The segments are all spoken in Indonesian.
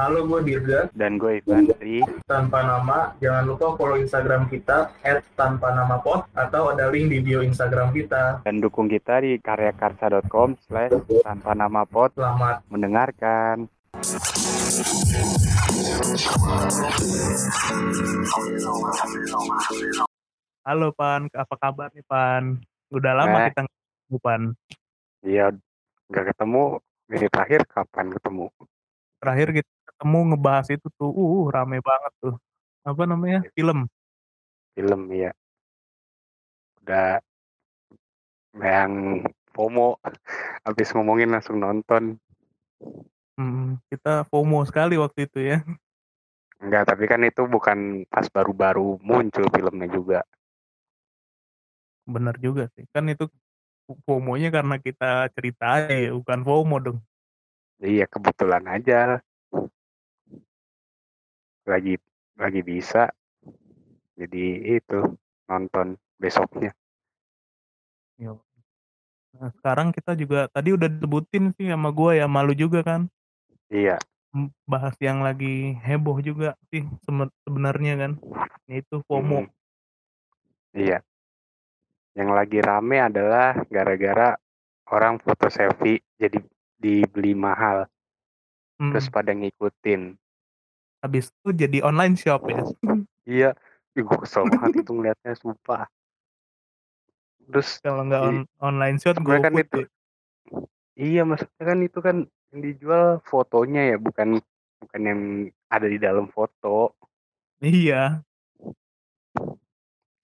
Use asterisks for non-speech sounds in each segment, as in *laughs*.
Halo, gue Dirga. Dan gue Ivandri. Tanpa nama, jangan lupa follow Instagram kita at tanpa nama pot atau ada link di bio Instagram kita. Dan dukung kita di karyakarsa.com slash tanpa nama pot. Selamat mendengarkan. Halo Pan, apa kabar nih Pan? Udah lama Eh. kita ketemu Pan. Iya, nggak ketemu. Ini terakhir kapan ketemu? Terakhir kita ketemu ngebahas itu tuh, uh rame banget tuh. Apa namanya? Film. Film ya. Udah yang FOMO habis ngomongin langsung nonton. Hmm, kita FOMO sekali waktu itu ya. Enggak, tapi kan itu bukan pas baru-baru muncul filmnya juga. Bener juga sih. Kan itu FOMO-nya karena kita cerita aja ya, bukan FOMO dong. Iya, kebetulan aja. Lagi lagi bisa. Jadi itu nonton besoknya. Yo. Nah, sekarang kita juga tadi udah disebutin sih sama gue ya, malu juga kan. Iya, Bahas yang lagi heboh juga sih sebenarnya kan. Yaitu FOMO. mm, iya. Yang lagi rame adalah gara-gara orang foto selfie jadi dibeli mahal, Hmm, terus pada ngikutin. Habis itu jadi online shop ya. Iya, ih, gue kesel banget itu ngeliatnya, sumpah. Terus Kalau nggak on- online shop sebenarnya kan itu, ya. iya maksudnya kan itu kan yang dijual fotonya ya, bukan bukan yang ada di dalam foto. Iya,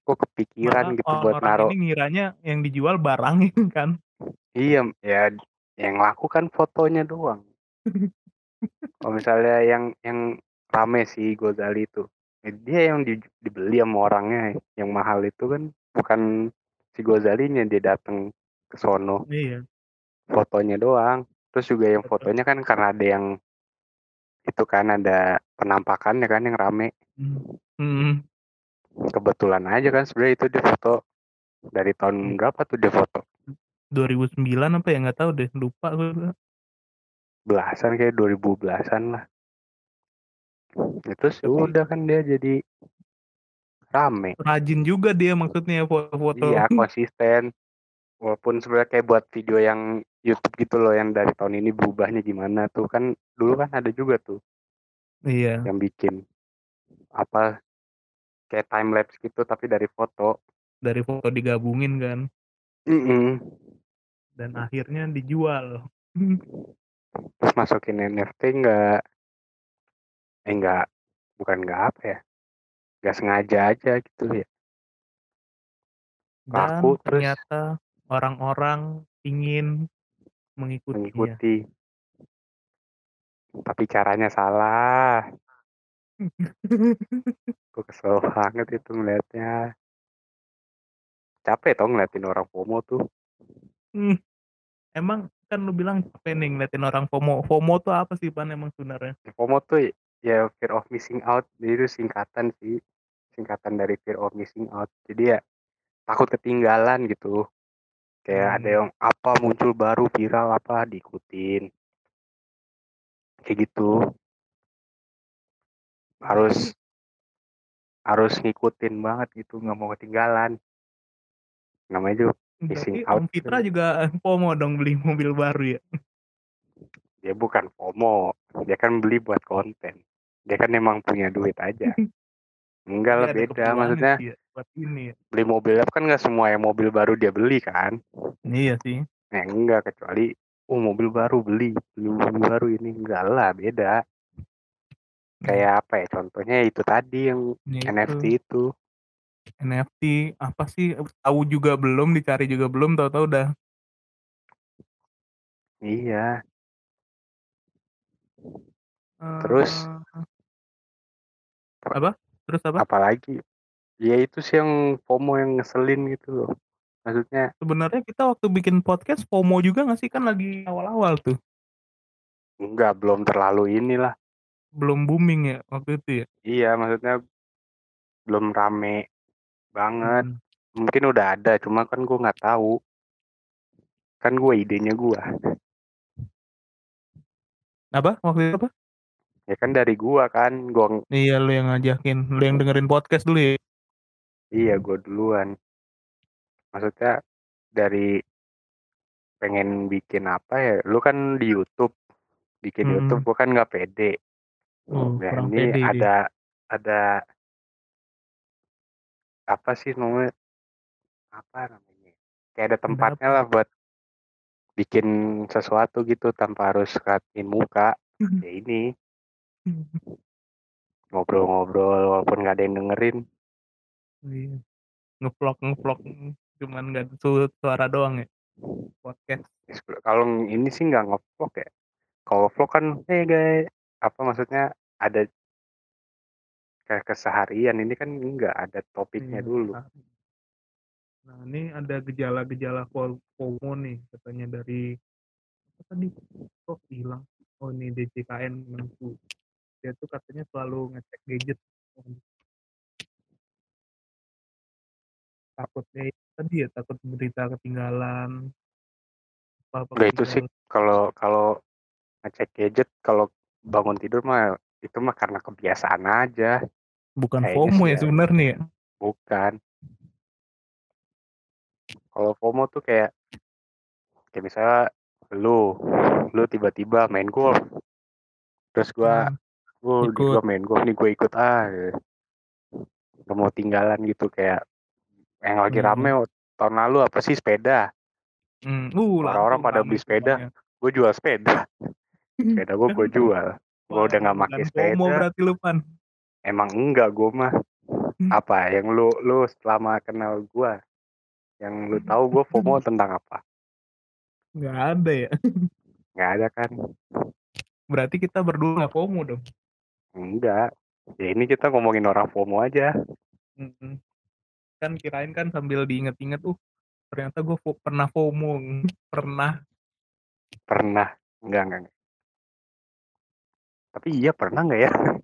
Kok kepikiran malah gitu buat orang naruh. ini ngiranya yang dijual barangnya *laughs* kan. Iya, ya yang laku kan fotonya doang. *laughs* Kalau misalnya yang yang rame si Gozali itu, ya dia yang di- dibeli sama orangnya, yang mahal itu kan bukan si Gozalinya dia datang ke sono, Iya, fotonya doang. Terus juga yang fotonya kan karena ada yang itu kan ada penampakannya kan yang rame. Hmm. Hmm. Kebetulan aja kan sebenarnya itu dia foto dari tahun berapa tuh dia foto? 2009 apa ya nggak tahu deh, lupa gue. Belasan kayak 2000 belasan lah. Itu udah kan dia jadi rame. rajin juga dia maksudnya foto-foto. Iya *laughs* konsisten. Walaupun sebenarnya kayak buat video yang YouTube gitu loh yang dari tahun ini berubahnya gimana tuh kan dulu kan ada juga tuh Iya, yang bikin apa kayak time lapse gitu tapi dari foto. dari foto digabungin kan Mm-mm. dan akhirnya dijual. *laughs* Terus masukin NFT enggak eh enggak bukan enggak apa ya? Enggak sengaja aja gitu ya. Dan Laku terus ternyata orang-orang ingin mengikutinya. mengikuti. Tapi caranya salah. *laughs* Gue kesel banget itu ngeliatnya. Capek tau ngeliatin orang FOMO tuh. Hmm, Emang kan lu bilang capek nih ngeliatin orang FOMO. FOMO tuh apa sih Pan emang sebenarnya? FOMO tuh ya fear of missing out. Jadi itu singkatan sih. Singkatan dari fear of missing out. Jadi ya takut ketinggalan gitu. Kayak ada Hmm. yang apa muncul baru viral apa diikutin. Kayak gitu. Harus harus ngikutin banget gitu. nggak mau ketinggalan. Namanya juga missing Berarti out. Om Fitra juga *laughs* FOMO dong beli mobil baru ya? Dia bukan FOMO. Dia kan beli buat konten. Dia kan emang punya duit aja. *laughs* Enggak lah beda. Maksudnya ya, buat ini ya. beli mobil kan nggak semua yang mobil baru dia beli kan. Iya sih. Nah, enggak kecuali oh mobil baru beli, beli mobil baru ini enggak lah beda. Hmm. Kayak apa ya contohnya itu tadi yang Ya NFT itu itu. NFT apa sih? Tahu juga belum, dicari juga belum, tahu-tahu udah. Iya. Terus eh apa? Terus apa? apalagi? Ya itu sih yang FOMO yang ngeselin gitu loh. Maksudnya Sebenarnya kita waktu bikin podcast FOMO juga nggak sih kan lagi awal-awal tuh, enggak belum terlalu inilah. belum booming ya waktu itu ya. Iya, maksudnya belum rame banget. Hmm. Mungkin udah ada, cuma kan gue nggak tahu. Kan gue idenya gue. Apa? Waktu itu apa? Ya kan dari gua kan, gua Iya lu yang ngajakin, lu yang dengerin podcast dulu ya. iya gua duluan. Maksudnya dari pengen bikin apa ya? Lu kan di YouTube, bikin Mm-mm. YouTube gua kan nggak pede. Oh, Nah ini pede dia. ada ada apa sih namanya? Apa namanya? Kayak ada tempatnya lah buat bikin sesuatu gitu tanpa harus katin muka. Ya ini ngobrol-ngobrol walaupun nggak ada yang dengerin. Iya. Ngevlog ngevlog cuman nggak su- suara doang ya. Podcast. Kalau ini sih nggak ngevlog ya. Kalau vlog kan, eh guys, apa maksudnya ada kayak keseharian ini kan enggak ada topiknya Iya. dulu. Nah ini ada gejala-gejala fo- FOMO nih katanya dari apa tadi kok hilang oh ini DJKN Menku dia tuh katanya selalu ngecek gadget takutnya itu tadi ya takut berita ketinggalan apa apa itu sih kalau kalau ngecek gadget kalau bangun tidur mah itu mah karena kebiasaan aja, bukan kayaknya FOMO ya ya. sebenarnya ya bukan. Kalau FOMO tuh kayak kayak misalnya lu lu tiba-tiba main golf. Terus gua Hmm, ikut. gua main golf nih gua ikut ah. Gak mau tinggalan gitu kayak yang lagi Iya. rame tahun lalu apa sih sepeda. Hmm, uh, Orang-orang pada beli sepeda. Gue jual sepeda. *laughs* Sepeda gue gue jual. Gue udah nggak Bukan pakai sepeda. berarti lu pan Emang enggak gue mah. Apa yang lu lu selama kenal gue, yang lu tahu gue FOMO *laughs* tentang apa? nggak ada ya Nggak ada kan? berarti kita berdua nggak FOMO dong Enggak. Ya ini kita ngomongin orang FOMO aja. Mm-mm. kan kirain kan sambil diinget-inget uh ternyata gue pernah FOMO *laughs* pernah Pernah. Enggak enggak. enggak. Tapi iya pernah nggak ya? Kan.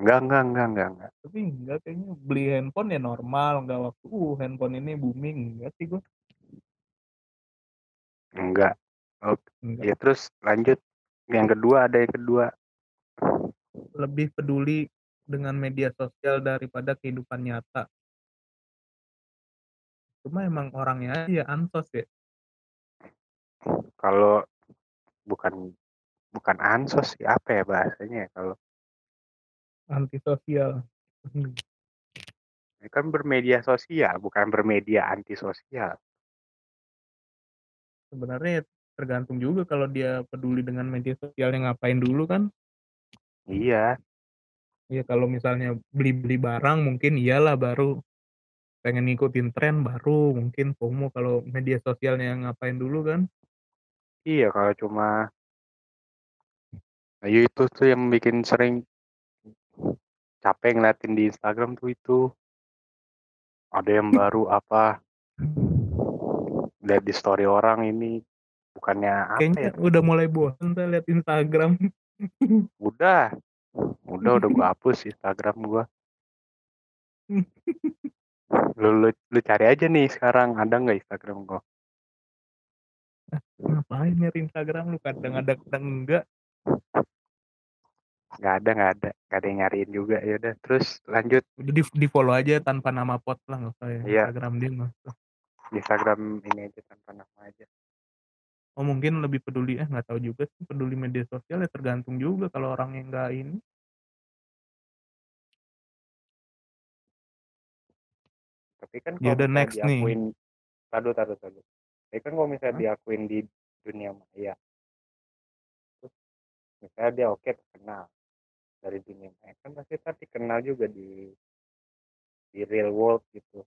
Enggak enggak enggak enggak enggak. tapi enggak kayaknya beli handphone ya normal nggak waktu uh handphone ini booming enggak sih gue Enggak. Oke. enggak Ya terus lanjut. Yang kedua ada yang kedua. lebih peduli dengan media sosial daripada kehidupan nyata. Cuma emang orangnya aja ansos ya. Kalau bukan bukan ansos sih apa ya bahasanya ya kalau antisosial. Ini kan bermedia sosial bukan bermedia antisosial. Sebenarnya tergantung juga kalau dia peduli dengan media sosialnya ngapain dulu kan. Iya. Ya kalau misalnya beli-beli barang mungkin iyalah baru pengen ngikutin tren baru mungkin FOMO kalau media sosialnya ngapain dulu kan. Iya kalau cuma nah, itu tuh yang bikin sering capek ngeliatin di Instagram tuh itu. Ada yang baru apa lihat di story orang ini bukannya apa kayaknya ya? udah mulai bosan saya lihat Instagram. *laughs* Udah. Udah udah gua hapus Instagram gua. Lu, lu lu cari aja nih sekarang ada nggak Instagram gua? Ngapain nyari Instagram lu? Kadang ada kadang enggak. Nggak ada nggak ada. Nggak ada yang nyariin juga. Ya udah terus lanjut. Udah di, di follow aja tanpa nama pot lah nggak usah ya. Iya. Instagram dia di Instagram ini aja tanpa nama aja oh mungkin lebih peduli eh nggak tahu juga sih peduli media sosial ya tergantung juga kalau orang yang nggak ini. Tapi kan Ya kalau misalnya next nih. diakuin tadu tadu tadu. Tapi kan kalau misalnya Hah? diakuin di dunia maya terus misalnya dia oke terkenal dari dunia maya kan pasti tadi kenal juga di di real world gitu.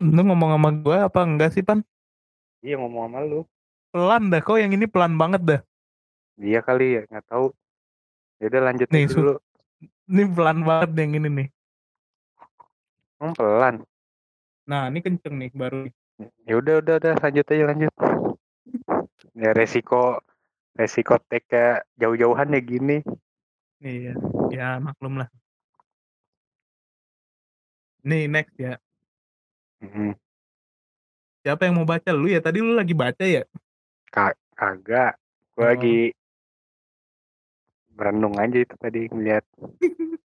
Lu ngomong sama gue apa enggak sih pan? Iya ngomong sama lu pelan dah kok yang ini pelan banget dah. Dia kali ya nggak tahu. Ya udah lanjut Nih, dulu. ini pelan banget yang ini nih. Hmm, pelan. Nah ini kenceng nih baru ya udah udah udah lanjut aja lanjut. Ya resiko resiko take kayak jauh-jauhan ya gini. Iya ya maklum lah. Nih next ya. Mhm. siapa yang mau baca? Lu ya tadi lu lagi baca ya Ka- kagak. Gue Oh. lagi merenung aja itu tadi ngeliat. *laughs*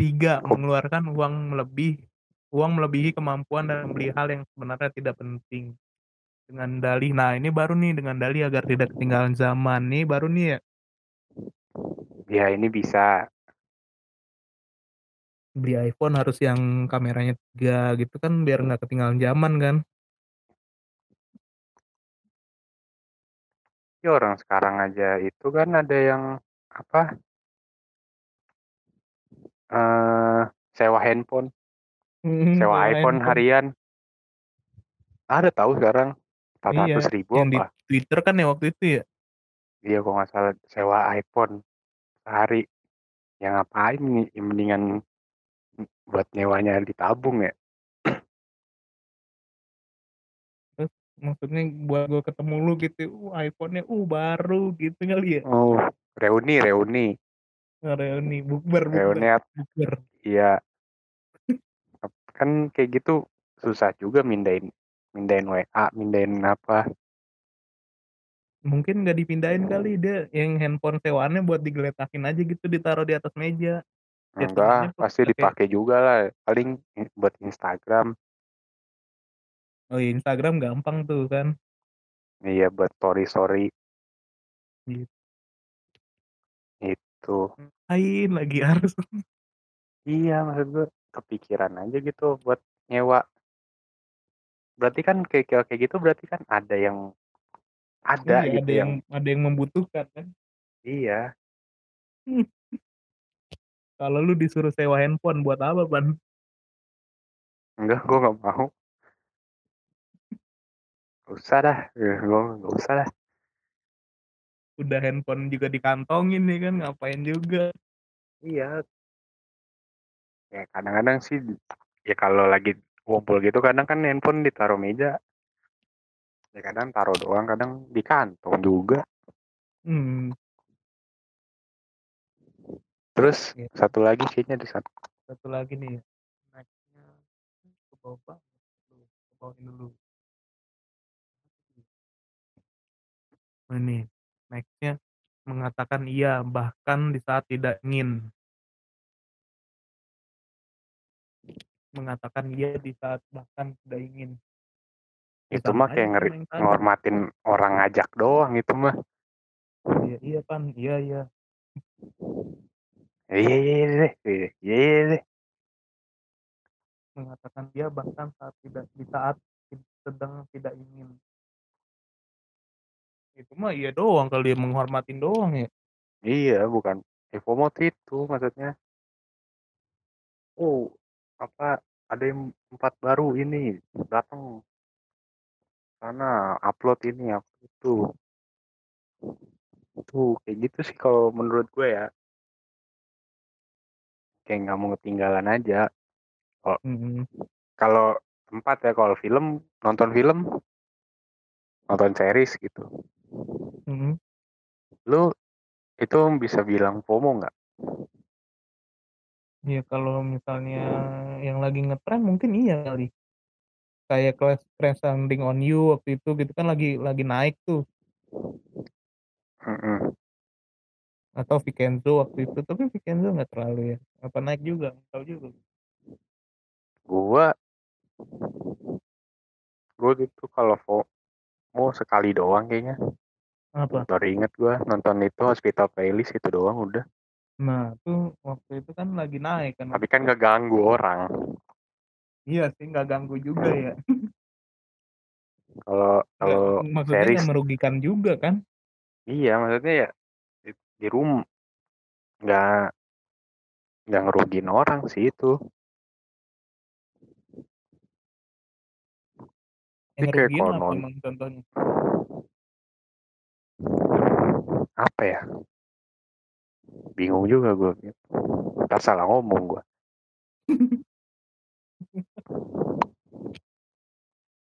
Tiga mengeluarkan uang lebih uang melebihi kemampuan dan membeli hal yang sebenarnya tidak penting. Dengan dalih nah ini baru nih dengan dalih agar tidak ketinggalan zaman. Nih baru nih ya? Ya ini bisa. Beli iPhone harus yang kameranya tiga gitu kan biar nggak ketinggalan zaman kan ya orang sekarang aja itu kan ada yang apa? Eh sewa handphone. Hmm, sewa iPhone handphone. harian. Ada tahu sekarang empat iya ratus ribu yang di apa? Twitter kan ya waktu itu ya? Iya kok nggak salah sewa iPhone sehari. Yang ngapain nih mendingan buat nyewanya ditabung ya maksudnya buat gue ketemu lu gitu uh iPhone-nya uh baru gitu kali ya. Oh reuni reuni. Reuni bukber reuni bukber. iya. Kan kayak gitu susah juga mindahin mindahin WA mindahin apa. Mungkin nggak dipindahin kali dia yang handphone sewaannya buat digeletakin aja gitu ditaruh di atas meja. Enggak pasti pakai- dipakai juga lah paling buat Instagram oh iya Instagram gampang tuh kan. Iya buat story story Gitu. itu. Lain lagi harus? *laughs* Iya maksud gue kepikiran aja gitu buat nyewa. Berarti kan kayak kayak kayak gitu berarti kan ada yang ada iya, gitu ada yang, yang ada yang membutuhkan kan. Iya. *laughs* Kalau lu disuruh sewa handphone buat apa ban enggak gue nggak mau Gak usah dah gue nggak usah dah. Udah handphone juga dikantongin nih kan ngapain juga. Iya. Ya kadang-kadang sih ya kalau lagi ngumpul gitu kadang kan handphone ditaruh meja. Ya kadang taruh doang kadang di kantong juga. Hmm, terus Iya. satu lagi kayaknya di sana satu lagi nih nextnya ke bawah ke bawahin dulu Ini nextnya mengatakan iya bahkan di saat tidak ingin. Mengatakan iya di saat bahkan tidak ingin. Ya, itu sama mah kayak ngeri sama yang tadi. ngormatin orang ngajak doang itu mah. Iya iya pan iya iya. Iya iya iya deh iya iya iya deh mengatakan iya bahkan saat tidak di saat sedang tidak ingin itu mah iya doang kalau dia menghormatin doang ya. Iya bukan tuh itu maksudnya. Oh apa ada yang empat baru ini datang sana upload ini upload itu. Tuh kayak gitu sih kalau menurut gue ya. Kayak nggak mau ketinggalan aja. Mm-mm. kalau tempat ya kalau film nonton film nonton series gitu Mm-mm. lu itu bisa bilang FOMO nggak? Ya kalau misalnya yang lagi ngetren mungkin iya kali. Kayak Crash Crash Landing on You waktu itu gitu kan lagi lagi naik tuh. Mm-mm. atau Vikenzo waktu itu tapi Vikenzo nggak terlalu ya. Apa naik juga? Nggak tahu juga. Gua gua gitu kalau FOMO sekali doang kayaknya apa baru inget gua nonton itu Hospital Playlist itu doang udah. Nah tuh waktu itu kan lagi naik kan tapi kan gak ganggu orang. Iya sih nggak ganggu juga ya. *laughs* Kalau kalau maksudnya series nggak merugikan juga kan? Iya maksudnya ya di, di rumah nggak nggak ngerugiin orang sih itu. Yang ngerugiin apa konon. emang contohnya apa ya? Bingung juga gue ntar salah ngomong gue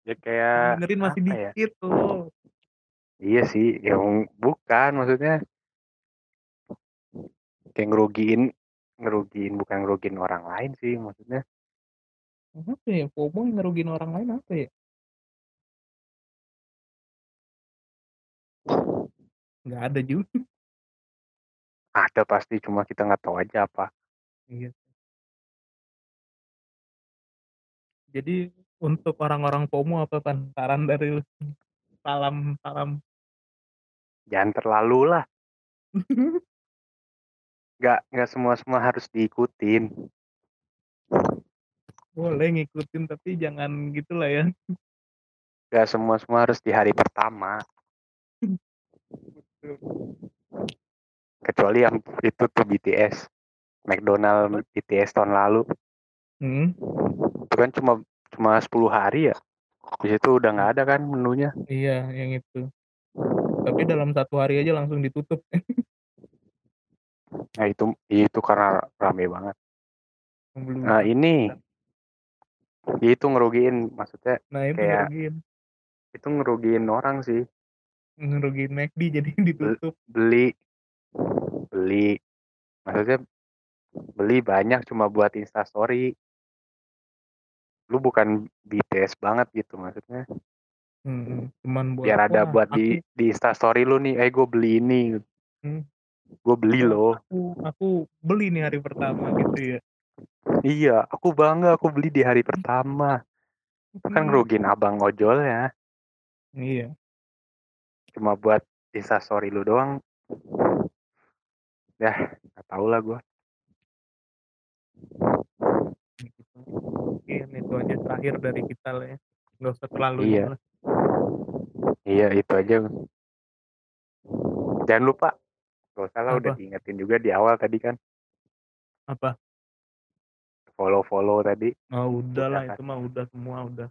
ya kayak dengerin masih ya? dikit tuh. Iya sih yang bukan maksudnya. Kayak ngerugiin ngerugiin bukan ngerugiin orang lain sih maksudnya. Apa ya? FOMO yang ngerugiin orang lain apa ya nggak ada juga ada pasti cuma kita nggak tahu aja apa Iya. Jadi untuk orang-orang FOMO apa pan saran dari lu? Salam salam. jangan terlalu lah *laughs* nggak nggak semua semua harus diikutin Boleh ngikutin tapi jangan gitulah ya. nggak semua semua harus di hari pertama *laughs* kecuali yang itu tuh BTS McDonald BTS tahun lalu. Hmm, itu kan cuma cuma 10 hari ya? Di situ udah nggak ada kan menunya? Iya yang itu. Tapi dalam satu hari aja langsung ditutup. *laughs* nah itu itu karena rame banget. Belum. nah ini. Itu ngerugiin maksudnya Nah itu kayak- ngerugiin. itu ngerugiin orang sih Ngerugiin McD *laughs* jadi ditutup. beli beli. Maksudnya beli banyak cuma buat instastory. Lu bukan BTS banget gitu maksudnya. Hmm, cuman buat biar ada "Wah, buat aku, di di instastory lu nih eh gue beli ini. Hmm. gue beli loh. aku aku beli nih hari pertama gitu ya. iya aku bangga aku beli di hari pertama. Itu kan Hmm, ngerugiin abang ojol ya Iya. Cuma buat instastory lu doang ya nggak tahu lah gue. Mungkin itu aja terakhir dari kita lah ya. Nggak usah terlalu Iya. lah. iya itu aja jangan lupa gak usah lah udah Apa? diingetin juga di awal tadi kan Apa? follow follow tadi Oh udah lah Udah kan. itu mah udah semua udah.